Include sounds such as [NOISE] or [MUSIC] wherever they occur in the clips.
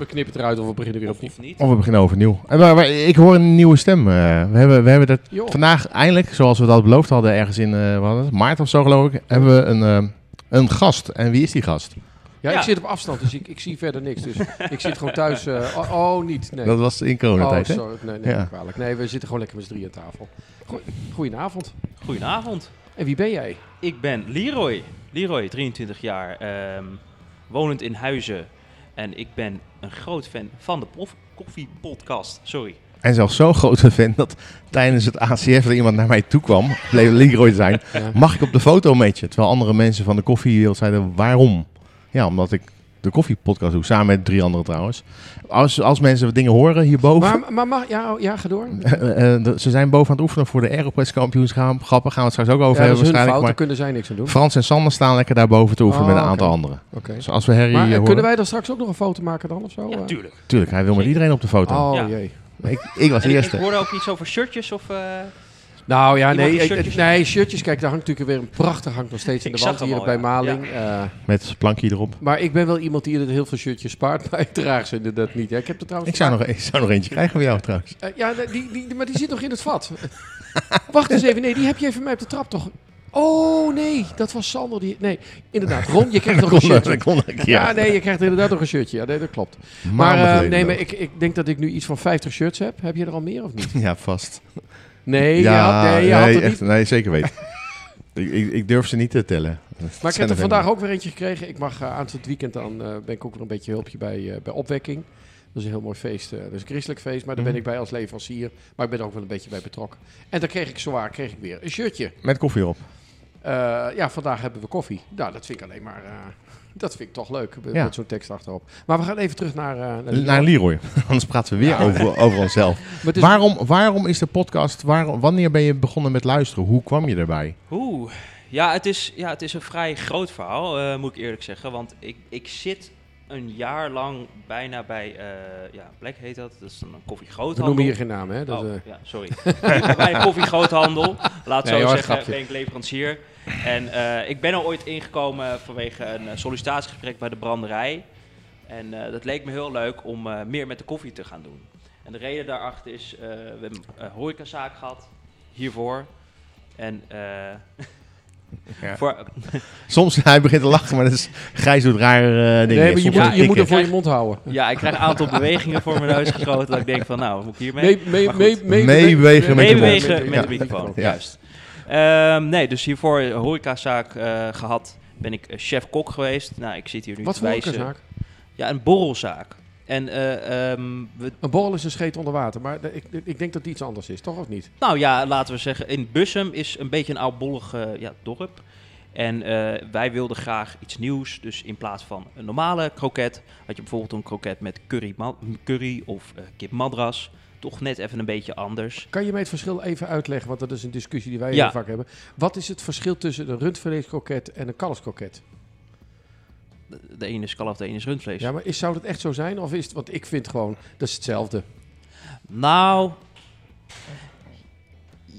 We knippen het eruit of we beginnen weer opnieuw. Of we beginnen overnieuw. En maar, maar ik hoor een nieuwe stem. eh. we, hebben, we hebben dat vandaag eindelijk, zoals we dat beloofd hadden, ergens in eh, het, maart of zo geloof ik, hebben we een, eh, een gast. En wie is die gast? Ja, Ja. ik zit op afstand, dus ik, ik zie verder niks. Dus ik zit gewoon thuis. eh, oh, oh, niet. Nee. Dat was in oh, coronatijd, hè? sorry. Nee, nee, Ja. kwalijk. Nee, we zitten gewoon lekker met z'n drieën aan tafel. Goe- Goedenavond. Goedenavond. En wie ben jij? Ik ben Leroy. Leroy, 23 jaar, ehm, wonend in Huizen. En ik ben een groot fan van de Prof Koffie Podcast. Sorry. En zelfs zo'n grote fan dat tijdens het ACF er iemand naar mij toe kwam, [LAUGHS] bleef Leroy zijn, Ja. mag ik op de foto met je? Terwijl andere mensen van de koffiewereld zeiden, waarom? Ja, omdat ik de koffiepodcast doe, samen met drie anderen trouwens. Als, als mensen dingen horen hierboven, Maar, maar mag, ja, oh, ja, ga door. [LAUGHS] Eh, eh, ze zijn boven aan het oefenen voor de Aeropress kampioenschappen. Gaan we het straks ook over Ja, dat hebben is hun fout, waarschijnlijk. daar Maar kunnen zij niks aan doen. Frans en Sander staan lekker daarboven te oefenen Oh, met een aantal anderen. Oké. Dus als we Harry Maar eh, horen... kunnen wij dan straks ook nog een foto maken dan of zo? Ja, tuurlijk. Tuurlijk, hij wil met iedereen op de foto. Oh Ja. jee. Ik, ik was de ik, eerste. ik hoorde ook iets over shirtjes of... Nou ja, Iemand nee, shirtjes- nee, shirtjes. Kijk, daar hangt natuurlijk weer een prachtig hangt nog steeds in de wand hier al, bij ja. Maling. Eh, Met plankje erop. maar ik ben wel iemand die er heel veel shirtjes spaart, [LAUGHS] maar ik draag ze inderdaad niet. Ja, ik heb er trouwens Ik zou, nog, ik zou nog eentje krijgen van jou trouwens. Eh, ja, die, die, maar die zit nog in het vat. [LAUGHS] Wacht eens even. Nee, die heb je even mij op de trap toch... Oh, nee. Dat was Sander. Die... Nee, inderdaad. Ron, je krijgt [LAUGHS] nog een shirtje. Ja, nee, je krijgt inderdaad nog een shirtje. Ja, nee, dat klopt. Maar, eh, nee, maar ik, ik denk dat ik nu iets van 50 shirts heb. Heb je er al meer of niet? Ja, vast. Nee, je had, nee, je had nee, het echt, niet. nee, zeker weten. [LAUGHS] ik, ik, ik durf ze niet te tellen. Maar ik heb er vandaag ook weer eentje gekregen. Ik mag uh, aan het weekend dan eh, ben ik ook weer een beetje hulpje bij, eh, bij opwekking. Dat is een heel mooi feest. eh, dat is een christelijk feest, maar daar ben Mhm. ik bij als leverancier. Maar ik ben er ook wel een beetje bij betrokken. En dan kreeg ik zowaar kreeg ik weer een shirtje. Met koffie erop. Eh, ja, vandaag hebben we koffie. Nou, dat vind ik alleen maar... eh, dat vind ik toch leuk, met, Ja. met zo'n tekst achterop. Maar we gaan even terug naar... eh naar Leroy. Naar Leroy. [LAUGHS] Anders praten we weer over, over [LAUGHS] onszelf. Waarom, waarom is de podcast... Waarom, wanneer ben je begonnen met luisteren? Hoe kwam je erbij? Oeh. Ja, het is, ja, het is een vrij groot verhaal, eh, moet ik eerlijk zeggen. Want ik, ik zit een jaar lang bijna bij, eh ja, Black heet dat. Dat is dan een we koffiegroothandel. noemen hier geen naam, hè? Dat, oh, eh, ja, sorry. [LAUGHS] bij een koffiegroothandel. Laat Nee, zo zeggen, grapje. ben ik leverancier. En eh, ik ben er ooit ingekomen vanwege een sollicitatiegesprek bij de branderij. En dat leek me heel leuk om meer met de koffie te gaan doen. En de reden daarachter is, we hebben een horecazaak gehad hiervoor. En eh, [LAUGHS] Ja. [LAUGHS] voor, Soms hij begint te lachen, maar dat is Gijs doet rare eh, dingen. nee, maar je, je moet er voor je mond houden. ja, ik krijg een aantal [LAUGHS] bewegingen voor mijn neus geschoten. Dat ik denk van, nou, wat moet ik hiermee? Mee, mee, mee, mee, Meewegen met de mond. Meewegen met de microfoon, Ja. juist. Ehm, nee, dus hiervoor een horecazaak eh gehad. Ben ik eh, chef-kok geweest. Nou, ik zit hier nu Wat te voor wijzen. zaak? Ja, een borrelzaak. En eh, ehm, we, Een borrel is een scheet onder water, maar ik, ik denk dat het iets anders is, toch of niet? nou ja, laten we zeggen, in Bussum is een beetje een oudbollig eh, ja, dorp. En eh, wij wilden graag iets nieuws. Dus in plaats van een normale kroket, had je bijvoorbeeld een kroket met curry, curry of kip madras. Toch net even een beetje anders. Kan je mij het verschil even uitleggen, want dat is een discussie die wij Ja. heel vaak hebben. Wat is het verschil tussen een rundvleeskroket en een kalfskroket? De, ene is kalf, de ene is rundvlees. Ja, maar is, zou dat echt zo zijn? Of is het, want ik vind gewoon, dat is hetzelfde. Nou,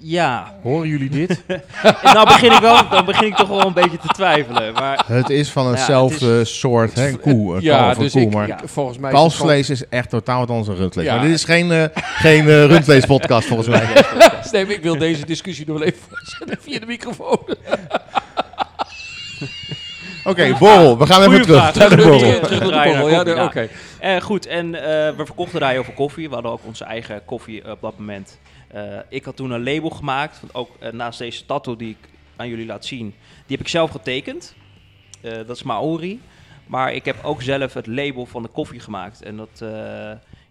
ja. Horen jullie dit? [LAUGHS] nou begin ik wel, dan begin ik toch wel een beetje te twijfelen. Maar Het is van Ja, hetzelfde soort, hè, een koe, een ja, kalf, een dus koe, ik, maar ja. volgens mij... kalfsvlees is echt totaal wat anders dan rundvlees. Ja. Maar dit is geen, eh geen eh, rundvleespodcast volgens [LAUGHS] mij. Nee, ik wil deze discussie nog wel even voortzetten via de microfoon. Oké, borrel. We gaan even terug. vraag. Naar de Terug- borrel. Ja, de- ja. oké. Eh, goed, en eh, we verkochten daar heel veel koffie. We hadden ook onze eigen koffie op dat moment. Eh, ik had toen een label gemaakt. Want ook naast deze tattoo die ik aan jullie laat zien, die heb ik zelf getekend. Eh, dat is Maori. Maar ik heb ook zelf het label van de koffie gemaakt. En dat, eh,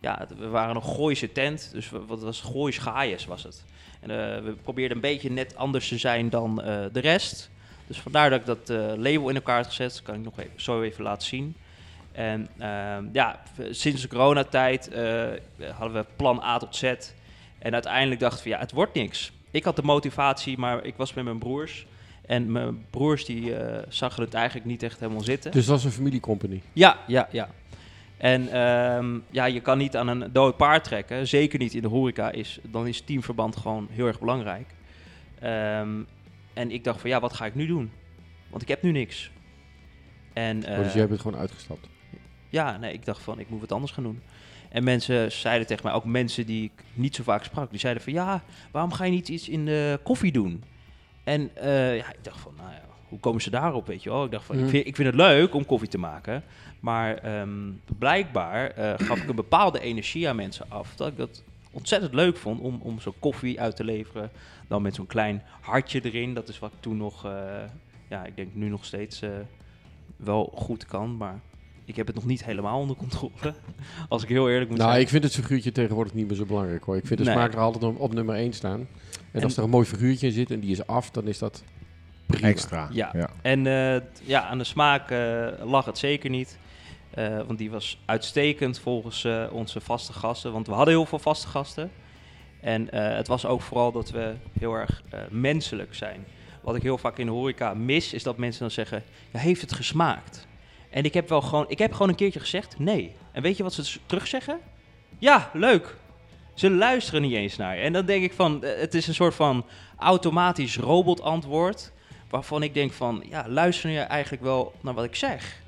ja, we waren een Gooise tent. Dus wat was Goois Gaaiers was het. En eh, we probeerden een beetje net anders te zijn dan eh, de rest. Dus vandaar dat ik dat eh, label in elkaar had gezet. Dat kan ik nog even, zo even laten zien. En ehm, ja, sinds de coronatijd eh, hadden we plan A tot Z. En uiteindelijk dachten we, ja, het wordt niks. Ik had de motivatie, maar ik was met mijn broers. En mijn broers die eh zagen het eigenlijk niet echt helemaal zitten. Dus dat is een familiecompany. Ja, ja, ja. En ehm, ja, je kan niet aan een dood paard trekken. Zeker niet in de horeca. Is, dan is teamverband gewoon heel erg belangrijk. Ehm, en ik dacht van ja, wat ga ik nu doen? Want ik heb nu niks. En, Oh, dus eh, jij bent gewoon uitgestapt. ja, nee, ik dacht van, ik moet wat anders gaan doen. En mensen zeiden tegen mij, ook mensen die ik niet zo vaak sprak, die zeiden van, ja, waarom ga je niet iets in de koffie doen? En eh, ja, ik dacht van, nou ja, hoe komen ze daarop, weet je wel? Ik dacht van, Mm. ik, vind, ik vind het leuk om koffie te maken, maar ehm, blijkbaar eh, gaf ik een bepaalde energie aan mensen af, dat ik dat ontzettend leuk vond om, om zo'n koffie uit te leveren. Dan met zo'n klein hartje erin, dat is wat ik toen nog, eh, ja, ik denk nu nog steeds eh, wel goed kan, maar ik heb het nog niet helemaal onder controle. [LAUGHS] Als ik heel eerlijk moet Nou, zijn. ik vind het figuurtje tegenwoordig niet meer zo belangrijk hoor. Ik vind de Nee. smaak er altijd op, op nummer 1 staan. En, En- als er een mooi figuurtje in zit en die is af, dan is dat prima. Extra. Ja. ja. En eh, ja, aan de smaak lag het zeker niet. Eh, want die was uitstekend volgens eh, onze vaste gasten. Want we hadden heel veel vaste gasten. En eh, het was ook vooral dat we heel erg menselijk zijn. Wat ik heel vaak in de horeca mis, is dat mensen dan zeggen... Ja, heeft het gesmaakt? En ik heb wel gewoon... Ik heb gewoon een keertje gezegd, nee. En weet je wat ze s- terugzeggen? Ja, leuk. Ze luisteren niet eens naar je. En dan denk ik van... het is een soort van automatisch robotantwoord... waarvan ik denk van... Ja, luister je eigenlijk wel naar wat ik zeg?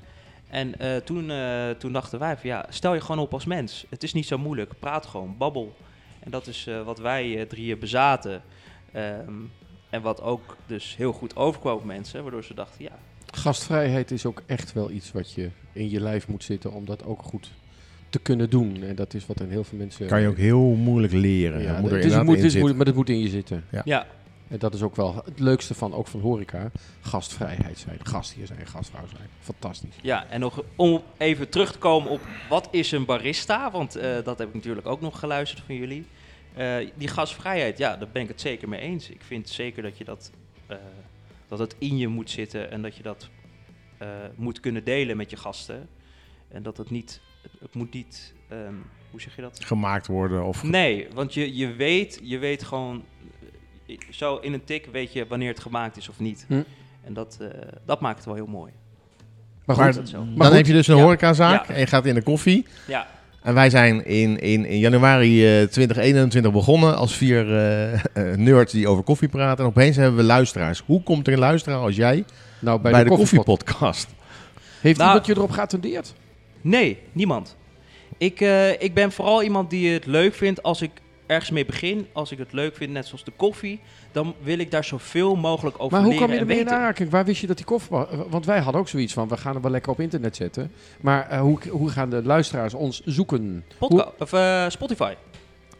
En eh, toen, eh, toen dachten wij van... Ja, stel je gewoon op als mens. Het is niet zo moeilijk. Praat gewoon, babbel. En dat is eh, wat wij eh, drieën bezaten. Ehm, en wat ook dus heel goed overkwam op mensen. Waardoor ze dachten, ja, Gastvrijheid is ook echt wel iets wat je in je lijf moet zitten om dat ook goed te kunnen doen. En dat is wat in heel veel mensen... Kan je ook heel moeilijk leren. Ja, Ja, moet er het is, moet, in het is zitten. moeilijk, maar dat moet in je zitten. ja dat is ook wel het leukste van, ook van horeca. Gastvrijheid zijn, gastheer zijn, gastvrouw zijn. Fantastisch. Ja, en nog om even terug te komen op wat is een barista, want eh, dat heb ik natuurlijk ook nog geluisterd van jullie. Eh, die gasvrijheid, ja, daar ben ik het zeker mee eens. Ik vind zeker dat je dat, eh, dat het in je moet zitten en dat je dat eh, moet kunnen delen met je gasten. En dat het niet, het, het moet niet, ehm, hoe zeg je dat? Gemaakt worden of... Nee, want je, je, weet, je weet gewoon, eh, zo in een tik weet je wanneer het gemaakt is of niet. Hm. En dat, eh, dat maakt het wel heel mooi. Maar Maar goed, dat zo. dan Maar goed, heb je dus een ja. horecazaak Ja. en je gaat in de koffie. Ja, En wij zijn in, in, in januari eh, 2021 begonnen als vier eh, [LAUGHS] eh, nerds die over koffie praten. En opeens hebben we luisteraars. Hoe komt er een luisteraar als jij nou, bij, bij, de, koffiepodcast? Heeft Nou- iemand je erop geattendeerd? Nee, niemand. Ik, eh, ik ben vooral iemand die het leuk vindt als ik ergens mee begin. Als ik het leuk vind, net zoals de koffie, dan wil ik daar zoveel mogelijk over Maar hoe leren kwam je ermee in aanraking? Waar wist je dat die koffie was? Want wij hadden ook zoiets van, we gaan het wel lekker op internet zetten. Maar eh, hoe, hoe gaan de luisteraars ons zoeken? Podca- of, eh, Spotify.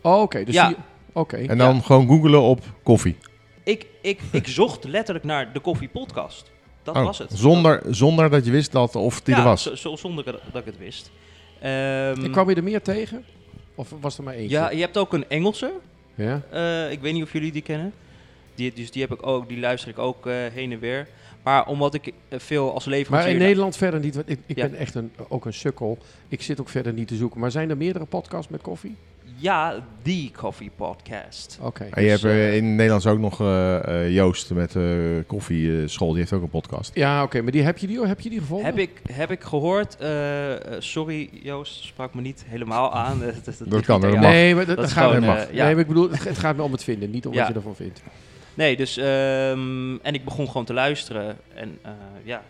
Oh, oké. dus Ja. die-. En dan gewoon googelen op koffie. Ik, ik, ik [LAUGHS] zocht letterlijk naar de koffie podcast. Dat Oh, was het. Zonder, zonder dat je wist dat of die ja, er was. zo- zo- zonder dat dat ik het wist. Ehm, En kwam je er meer tegen? Of was er maar eentje? ja, je hebt ook een Engelse. Ja? Eh, ik weet niet of jullie die kennen. Die, dus die, heb ik ook, die luister ik ook eh, heen en weer. Maar omdat ik eh, veel als leverancier... Maar in Nederland verder niet. Want ik ik Ja. ben echt een, ook een sukkel. Ik zit ook verder niet te zoeken. Maar zijn er meerdere podcasts met koffie? Ja, die Coffee Podcast. Oké. En je Dus, hebt eh, eh, in Nederland ook nog eh, eh, Joost met eh koffieschool. die heeft ook een podcast. Ja, oké. Maar die, heb, je die, heb je die gevonden? Heb ik, heb ik gehoord. eh, eh, sorry Joost, sprak me niet helemaal aan. [LAUGHS] dat, dat, dat ligt kan, mag. Nee, maar dat, gaat gewoon, niet. mag. ja. Nee, maar ik bedoel, het gaat me om het vinden. Niet om Ja. wat je ervan vindt. Nee, dus... ehm, en ik begon gewoon te luisteren. En eh, ja,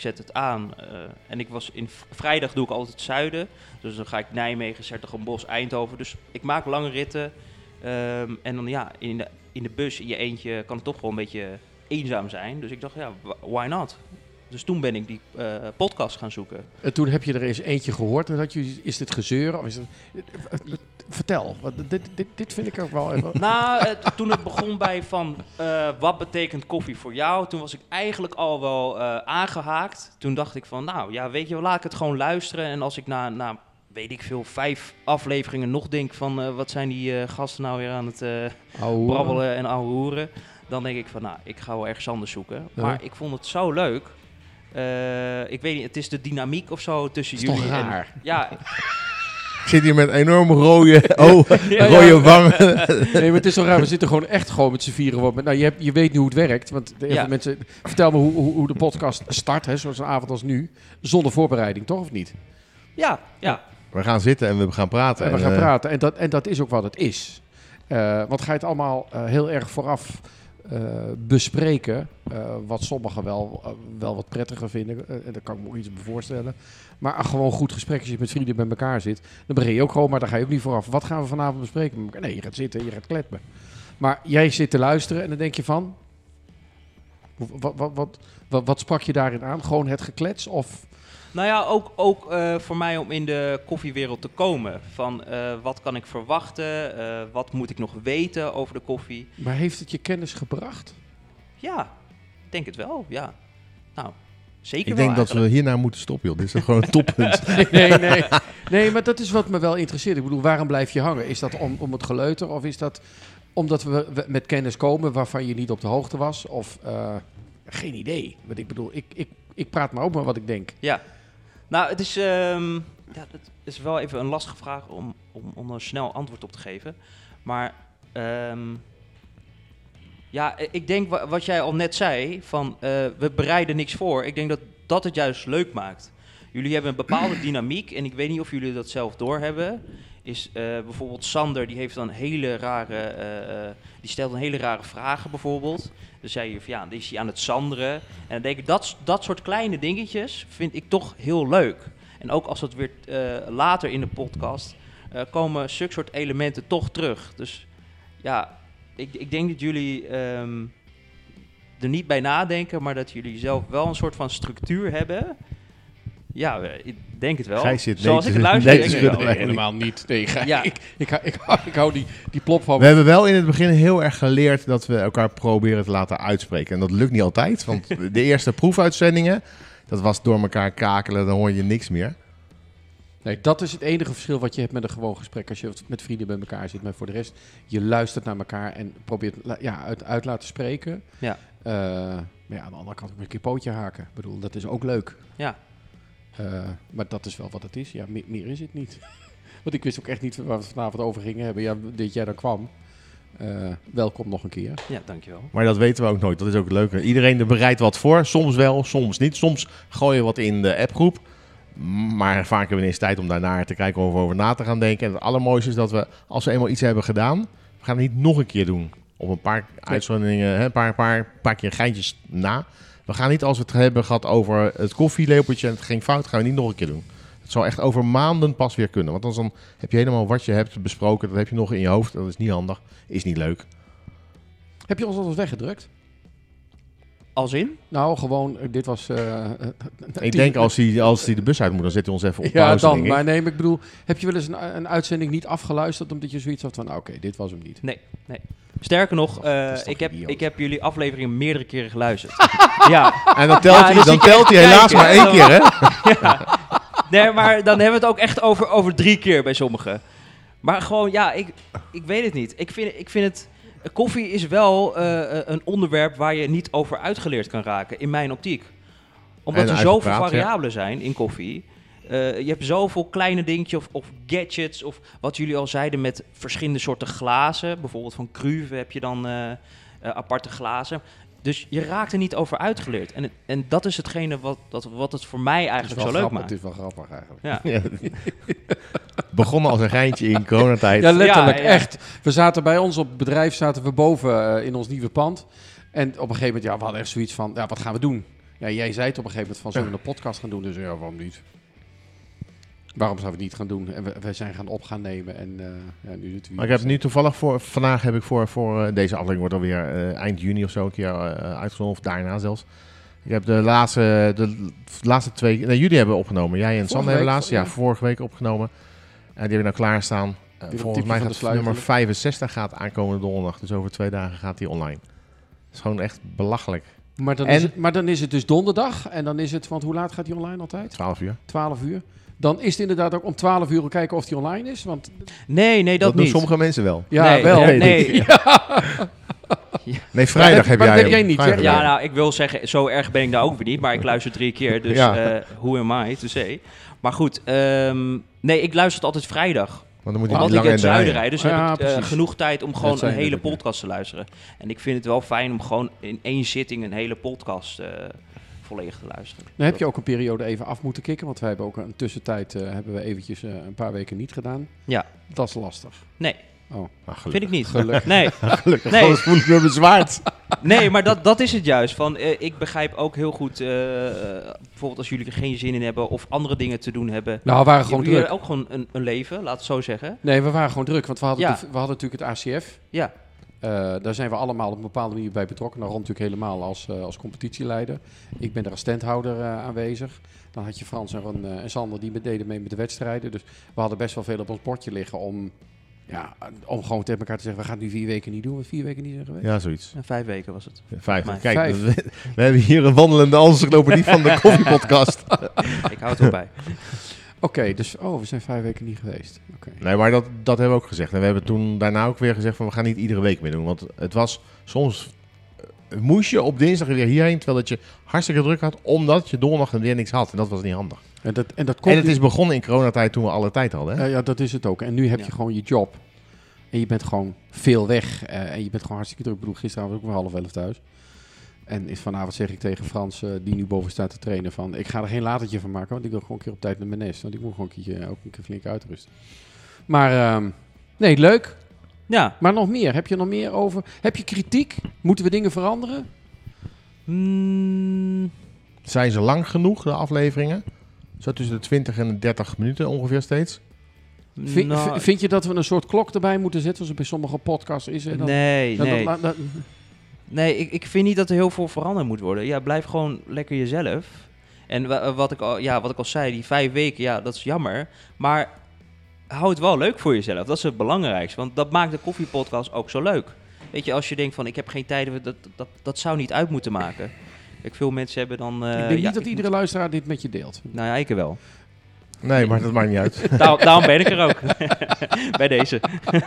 ik zet het aan. eh, en ik was in vrijdag doe ik altijd het zuiden. Dus dan ga ik Nijmegen, Sertogenbos, Eindhoven. Dus ik maak lange ritten. Ehm, en dan ja, in de, in de bus in je eentje kan het toch wel een beetje eenzaam zijn. Dus ik dacht, ja, wh- why not? Dus toen ben ik die eh, podcast gaan zoeken. En toen heb je er eens eentje gehoord. En dat je, is dit gezeur? Of is het, vertel. Want dit, dit, dit vind ik ook wel even... [LAUGHS] Nou, toen het begon bij van eh, wat betekent koffie voor jou, toen was ik eigenlijk al wel eh, aangehaakt. Toen dacht ik van, nou ja, weet je, laat ik het gewoon luisteren. En als ik na, na weet ik veel, vijf afleveringen nog denk van eh, wat zijn die gasten nou weer aan het brabbelen en ouwe hoeren. Dan denk ik van, nou, ik ga wel ergens anders zoeken. Ja. Maar ik vond het zo leuk ik weet niet, het is de dynamiek of zo tussen jullie. en- ja, [LAUGHS] zit hier met enorm rode, [LAUGHS] oh, Ja, rode ja. wangen. Nee, maar het is zo raar. We zitten gewoon echt gewoon met z'n vieren. met- Nou, je, hebt, je weet nu hoe het werkt. Want de Ja. mensen, vertel me hoe, hoe, hoe de podcast start, hè, zoals een avond als nu. Zonder voorbereiding, toch of niet? ja, ja. We gaan zitten en we gaan praten. En we gaan eh, praten. En dat, en dat is ook wat het is. Eh, want ga je het allemaal eh, heel erg vooraf bespreken. eh, wat sommigen wel, eh, wel wat prettiger vinden. eh, en daar kan ik me ook iets voorstellen. Maar gewoon goed gesprek als je met vrienden bij elkaar zit. Dan begin je ook gewoon, maar dan ga je ook niet vooraf. Wat gaan we vanavond bespreken? Nee, je gaat zitten, je gaat kletsen. Maar jij zit te luisteren en dan denk je van... Wat, wat, wat, wat, wat sprak je daarin aan? Gewoon het geklets? Of Nou ja, ook, ook eh, voor mij om in de koffiewereld te komen. Van eh, wat kan ik verwachten? Eh, wat moet ik nog weten over de koffie? Maar heeft het je kennis gebracht? Ja, ik denk het wel, ja. Nou, zeker Ik wel denk dat we hiernaar moeten stoppen, joh. Dit is gewoon een [LAUGHS] toppunt. nee, nee. [LAUGHS] Nee, maar dat is wat me wel interesseert. Ik bedoel, waarom blijf je hangen? Is dat om, om het geleuter of is dat omdat we, we met kennis komen waarvan je niet op de hoogte was? Of eh, geen idee. Want ik bedoel, ik, ik, ik praat maar ook maar wat ik denk. Ja. Nou, het is, ehm, ja, dat is wel even een lastige vraag om, om, om een snel antwoord op te geven. Maar ehm, ja, ik denk wa- wat jij al net zei, van eh, we bereiden niks voor. Ik denk dat dat het juist leuk maakt. Jullie hebben een bepaalde [CLEARS THROAT] dynamiek en ik weet niet of jullie dat zelf doorhebben. Is eh, bijvoorbeeld Sander, die heeft dan hele rare, eh, die stelt een hele rare vragen bijvoorbeeld. Dan zei je van ja, is hij aan het sanderen. En dan denk ik, dat, dat soort kleine dingetjes vind ik toch heel leuk. En ook als het weer later in de podcast komen zulke soort elementen toch terug. Dus ja, ik, ik denk dat jullie ehm, er niet bij nadenken, maar dat jullie zelf wel een soort van structuur hebben. Ja, denk het wel. Gijs zit nee Zoals ik het luister, nee ik. Nee, helemaal niet. Nee, ga- Ja. ik, ik, hou- ik, ik hou die, die plop van We hebben wel in het begin heel erg geleerd dat we elkaar proberen te laten uitspreken. En dat lukt niet altijd, want [LAUGHS] de eerste proefuitzendingen, dat was door elkaar kakelen, dan hoor je niks meer. Nee, dat is het enige verschil wat je hebt met een gewoon gesprek als je met vrienden bij elkaar zit. Maar voor de rest, je luistert naar elkaar en probeert ja, uit, uit laten spreken. Ja. Eh, maar ja, aan de andere kant ook een keer pootje haken. Ik bedoel, dat is ook leuk. Ja. Eh, maar dat is wel wat het is. Ja, meer, meer is het niet. [LAUGHS] Want ik wist ook echt niet waar we het vanavond over gingen hebben. Ja, dat jij daar kwam. Eh, welkom nog een keer. Ja, dankjewel. Maar dat weten we ook nooit, dat is ook het leuke. Iedereen er bereidt wat voor, soms wel, soms niet. Soms gooi je wat in de appgroep. Maar vaak hebben we ineens tijd om daarnaar te kijken of over na te gaan denken. En het allermooiste is dat we, als we eenmaal iets hebben gedaan, we gaan het niet nog een keer doen. Op een paar uitzonderingen, hè, een paar, paar, paar keer geintjes na. We gaan niet als we het hebben gehad over het koffielepeltje en het ging fout, gaan we niet nog een keer doen. Het zal echt over maanden pas weer kunnen. Want anders dan heb je helemaal wat je hebt besproken, dat heb je nog in je hoofd. Dat is niet handig, is niet leuk. Heb je ons al eens weggedrukt? Als in? Nou, gewoon, eh, dit was... eh, eh, Ik denk als hij, als hij de bus uit moet, dan zet hij ons even op ja, pauze. dan. Maar nee, maar ik bedoel, heb je wel eens een, een uitzending niet afgeluisterd omdat je zoiets had van, nou, oké, dit was hem niet. Nee, nee. Sterker nog, eh, dat is toch ik, heb, idioot. ik heb jullie afleveringen meerdere keren geluisterd. [LAUGHS] ja, En dan telt Ja, hij, dus dan ik telt hij helaas kijken. maar één keer, hè? [LAUGHS] nee, maar dan hebben we het ook echt over, over drie keer bij sommigen. Maar gewoon, ja, ik, ik weet het niet. Ik vind, ik vind het... Koffie is wel eh, eh, een onderwerp waar je niet over uitgeleerd kan raken, in mijn optiek. Omdat En er zoveel uitgepraat, ja. variabelen zijn in koffie. Eh, je hebt zoveel kleine dingetjes of, of gadgets, of wat jullie al zeiden met verschillende soorten glazen. Bijvoorbeeld van Cruve heb je dan eh, eh, aparte glazen. Dus je raakt er niet over uitgeleerd. En, en dat is hetgene wat, dat, wat het voor mij eigenlijk zo leuk grappig, maakt. Het is wel grappig eigenlijk. Ja. [LAUGHS] Ja. Begonnen als een geintje in coronatijd. Ja, letterlijk, Ja, ja. echt. We zaten bij ons op het bedrijf, zaten we boven in ons nieuwe pand. En op een gegeven moment, ja, we hadden echt zoiets van, ja, wat gaan we doen? Ja, jij zei het op een gegeven moment van, zullen we een podcast gaan doen? Dus ja, waarom niet? Waarom zouden we het niet gaan doen? En we, we zijn gaan op gaan nemen en eh, ja, nu zitten we Maar ik heb nu toevallig voor, vandaag heb ik voor, voor eh, deze aflevering wordt alweer eh, eind juni of zo een keer uitgezonden, of daarna zelfs. Ik heb de laatste, de laatste twee, nee, jullie hebben opgenomen. Jij en Sander hebben laatst, ja, ja. vorige week opgenomen. En die hebben we nou klaarstaan. Volgens mij gaat nummer gelukt. 65 gaat aankomende donderdag. Dus over twee dagen gaat die online. Het is gewoon echt belachelijk. Maar dan, En- is het, maar dan is het dus donderdag en dan is het, want hoe laat gaat die online altijd? 12 uur. 12 uur. Dan is het inderdaad ook om 12 uur kijken of die online is. Want Nee, nee, dat, Dat, doen niet. sommige mensen wel. ja, Nee, wel. nee. [LAUGHS] Ja. Vrijdag heb jij dat heb jij niet? Vrijdag Ja, jij nou, ik wil zeggen, zo erg ben ik daar ook weer niet. Maar ik luister drie keer, dus Ja. eh who am I to say? Maar goed, ehm, nee, ik luister het altijd vrijdag. Want dan moet Omdat niet ik lang het in de zuiden rij. rijd, dus Ja, heb ik eh, genoeg tijd om gewoon een hele podcast te luisteren. En ik vind het wel fijn om gewoon in één zitting een hele podcast eh, volledig te luisteren. Dan heb je ook een periode even af moeten kicken, want wij hebben ook een tussentijd eh, hebben we eventjes eh, een paar weken niet gedaan. Ja. Dat is lastig. Nee, Oh, Nou, vind ik niet. Gelukkig. Nee, [LAUGHS] Gelukkig, Nee. anders voel ik me bezwaard. nee maar dat, dat is het juist. Van, eh, ik begrijp ook heel goed, eh, eh, bijvoorbeeld als jullie er geen zin in hebben of andere dingen te doen hebben. Nou, we waren gewoon jullie druk. hebben ook gewoon een, een leven, laat het zo zeggen. Nee, we waren gewoon druk, want we hadden, Ja. de- we hadden natuurlijk het ACF. Ja, Eh, daar zijn we allemaal op een bepaalde manier bij betrokken. Nou, Ron natuurlijk helemaal als, eh, als competitieleider. Ik ben er als standhouder eh, aanwezig. Dan had je Frans en, Ron, eh, en Sander die deden mee met de wedstrijden. Dus we hadden best wel veel op ons bordje liggen om, ja, om gewoon tegen elkaar te zeggen... we gaan het nu vier weken niet doen, want vier weken niet zijn geweest. Ja, zoiets. en vijf weken was het. Vijf. Maar Kijk, vijf. We, we hebben hier een wandelende [LAUGHS] encyclopedie van de [LAUGHS] koffiepodcast. Ik hou het erbij. Oké, dus oh, we zijn vijf weken niet geweest. Oké. Nee, maar dat, dat hebben we ook gezegd. En we hebben toen daarna ook weer gezegd van we gaan niet iedere week meer doen. Want het was soms eh, moest je op dinsdag weer hierheen, terwijl dat je hartstikke druk had, omdat je donderdag en weer niks had. En dat was niet handig. En dat, en dat komt En het is begonnen in coronatijd toen we alle tijd hadden. Hè? Ja, ja, dat is het ook. En nu heb je gewoon je job. En je bent gewoon veel weg. eh, en je bent gewoon hartstikke druk. Ik bedoel, gisteravond was ik om half elf thuis. En is vanavond zeg ik tegen Frans, eh, die nu boven staat te trainen, van ik ga er geen latertje van maken, want ik wil gewoon een keer op tijd naar mijn nest. Want ik moet gewoon een keertje ook een keer flink uitrusten. Maar ehm, nee, leuk. Ja, Maar nog meer. Heb je nog meer over? Heb je kritiek? Moeten we dingen veranderen? Mm, Zijn ze lang genoeg, de afleveringen? Zo tussen de 20 en de 30 minuten ongeveer steeds. Vind, nou, vind je dat we een soort klok erbij moeten zetten, zoals het bij sommige podcasts is? Dan- nee, dan- nee. dan- Nee, ik, ik vind niet dat er heel veel veranderd moet worden. Ja, blijf gewoon lekker jezelf. En wa- wat ik, al, ja, wat ik al zei, die vijf weken, ja, dat is jammer. Maar hou het wel leuk voor jezelf. Dat is het belangrijkste. Want dat maakt de koffiepodcast ook zo leuk. Weet je, als je denkt van, ik heb geen tijd, dat, dat, dat zou niet uit moeten maken. Kijk, veel mensen hebben dan... eh, ik denk ja, niet dat ik iedere luisteraar dit met je deelt. Nou ja, ik wel. Nee, maar dat maakt niet uit. [LAUGHS] Daar, daarom ben ik er ook. [LAUGHS] Bij deze. [LAUGHS]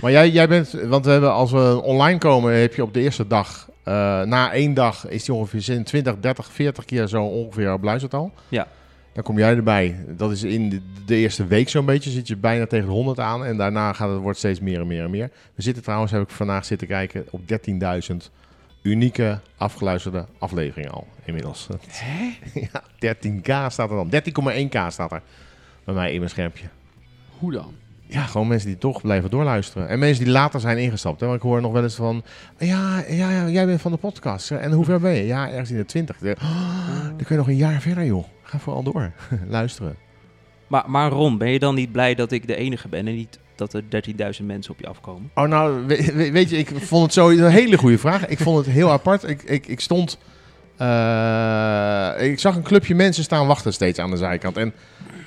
Maar jij, jij bent, want we hebben, als we online komen, heb je op de eerste dag, eh, na één dag, is die ongeveer zin 20, 30, 40 keer zo ongeveer beluisterd al. Ja. Dan kom jij erbij. Dat is in de, de eerste week zo'n beetje, zit je bijna tegen de 100 aan. En daarna gaat het, wordt steeds meer en meer en meer. We zitten trouwens, heb ik vandaag zitten kijken, op 13.000 unieke afgeluisterde afleveringen al inmiddels. [LAUGHS] ja, 13k staat er dan. 13,1k staat er bij mij in mijn schermpje. Hoe dan? Ja, gewoon mensen die toch blijven doorluisteren. En mensen die later zijn ingestapt. Hè? Want ik hoor nog wel eens van... Ja, ja, ja jij bent van de podcast. En hoe ver ben je? Ja, ergens in de twintig. Oh, dan kun je nog een jaar verder, joh. Ga vooral door. [LAUGHS] Luisteren. Maar, maar Ron, ben je dan niet blij dat ik de enige ben en niet dat er 13.000 mensen op je afkomen? Oh, nou, we- we- weet je, ik vond het sowieso een hele goede vraag. Ik vond het heel apart. Ik, ik, ik stond... eh, ik zag een clubje mensen staan wachten steeds aan de zijkant. En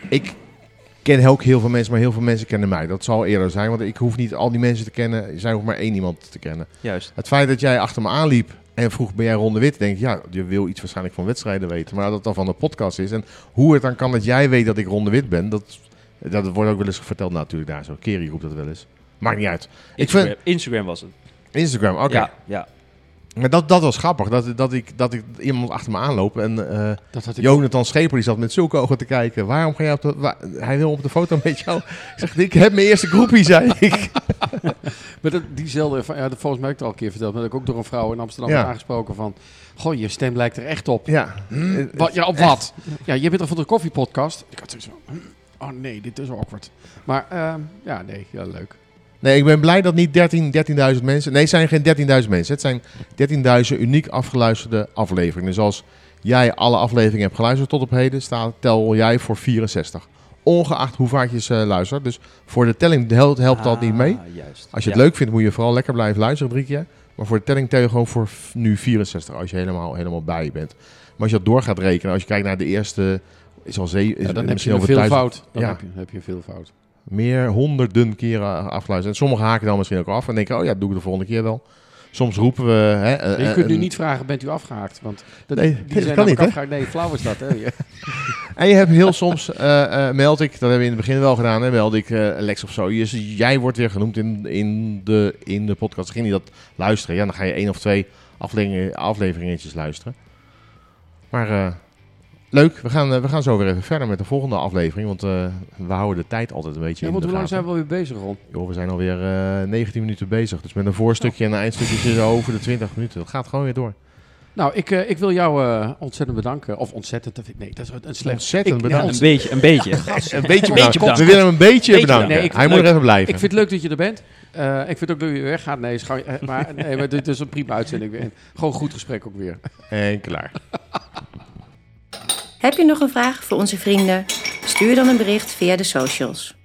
ik ken ook heel veel mensen, maar heel veel mensen kennen mij. Dat zal eerder zijn, want ik hoef niet al die mensen te kennen. Er zijn hoeft maar één iemand te kennen. Juist. Het feit dat jij achter me aanliep en vroeg ben jij Ron de Wit, denk ik, ja, je wil iets waarschijnlijk van wedstrijden weten. Maar dat dan van de podcast is. En hoe het dan kan dat jij weet dat ik Ron de Wit ben, dat, dat wordt ook wel eens verteld natuurlijk daar zo. Kerry roept dat wel eens. Maakt niet uit. Ik Instagram, vind Instagram was het. Instagram, oké. Ja, ja. Maar dat, dat was grappig, dat, dat, ik, dat ik iemand achter me aanloop en eh, Dat had ik Jonathan Scheper die zat met zulke ogen te kijken. Waarom ga jij op de... hij wil op de foto met jou. Ik zeg, ik heb mijn eerste groepie, zei ik. [LAUGHS] Maar dat, diezelfde, ja, dat volgens mij heb ik het al een keer verteld, maar dat ik ook door een vrouw in Amsterdam Ja. aangesproken van, goh, je stem lijkt er echt op. Ja. Hm? Wat, ja, op wat? Ja, je bent er van de koffiepodcast. Ik had zoiets van, hm, oh nee, dit is awkward. Maar ehm, ja, nee, ja, leuk. Nee, ik ben blij dat niet 13 13.000 mensen... Nee, het zijn geen 13.000 mensen. Het zijn 13.000 uniek afgeluisterde afleveringen. Dus als jij alle afleveringen hebt geluisterd tot op heden... Staat, tel jij voor 64. Ongeacht hoe vaak je ze luistert. Dus voor de telling helpt, helpt dat niet mee. Ah, juist. Als je het Ja. leuk vindt, moet je vooral lekker blijven luisteren drie keer. Maar voor de telling tel je gewoon voor nu 64 als je helemaal, helemaal bij je bent. Maar als je dat door gaat rekenen, als je kijkt naar de eerste, is al zeven, is Ja, dan heb je duizend, veelvoud. Dan Ja. heb, je, heb je een veelvoud. meer honderden keren afgeluisterd. En sommigen haken dan misschien ook af en denken, oh ja, doe ik de volgende keer wel. soms roepen we... Hè, eh, je kunt nu een- niet vragen, bent u afgehaakt? Want dat, Nee, die zijn kan niet, afgehaakt. Nee, flauw is dat. Hè? [LAUGHS] En je hebt heel soms, eh, eh, meld ik, dat hebben we in het begin wel gedaan, hè, meld ik eh, Lex of zo. Je, jij wordt weer genoemd in, in, de, in de podcast. Ging je dat luisteren? Ja, dan ga je één of twee afleveringen, afleveringetjes luisteren. Maar eh, leuk, we gaan, eh, we gaan zo weer even verder met de volgende aflevering. Want eh, we houden de tijd altijd een beetje Ja, in want de hoe lang zijn we alweer bezig, Ron? Joh, we zijn alweer eh 19 minuten bezig. Dus met een voorstukje en een eindstukje zitten we over de 20 minuten. Dat gaat gewoon weer door. Nou, ik, eh, ik wil jou eh, ontzettend bedanken. Of ontzettend, dat vind ik- nee, dat is een slecht. Ontzettend Ik- bedankt. ja, Een beetje, een beetje. Een beetje bedankt. bedankt. We willen hem een beetje, Beetje bedanken. Nee, Hij moet het er even blijven. Ik vind het leuk dat je er bent. Eh, ik vind ook dat je weer weggaat. Nee, maar, nee, maar dit is een prima uitzending weer. Gewoon goed gesprek ook weer. En klaar. [LAUGHS] Heb je nog een vraag voor onze vrienden? Stuur dan een bericht via de socials.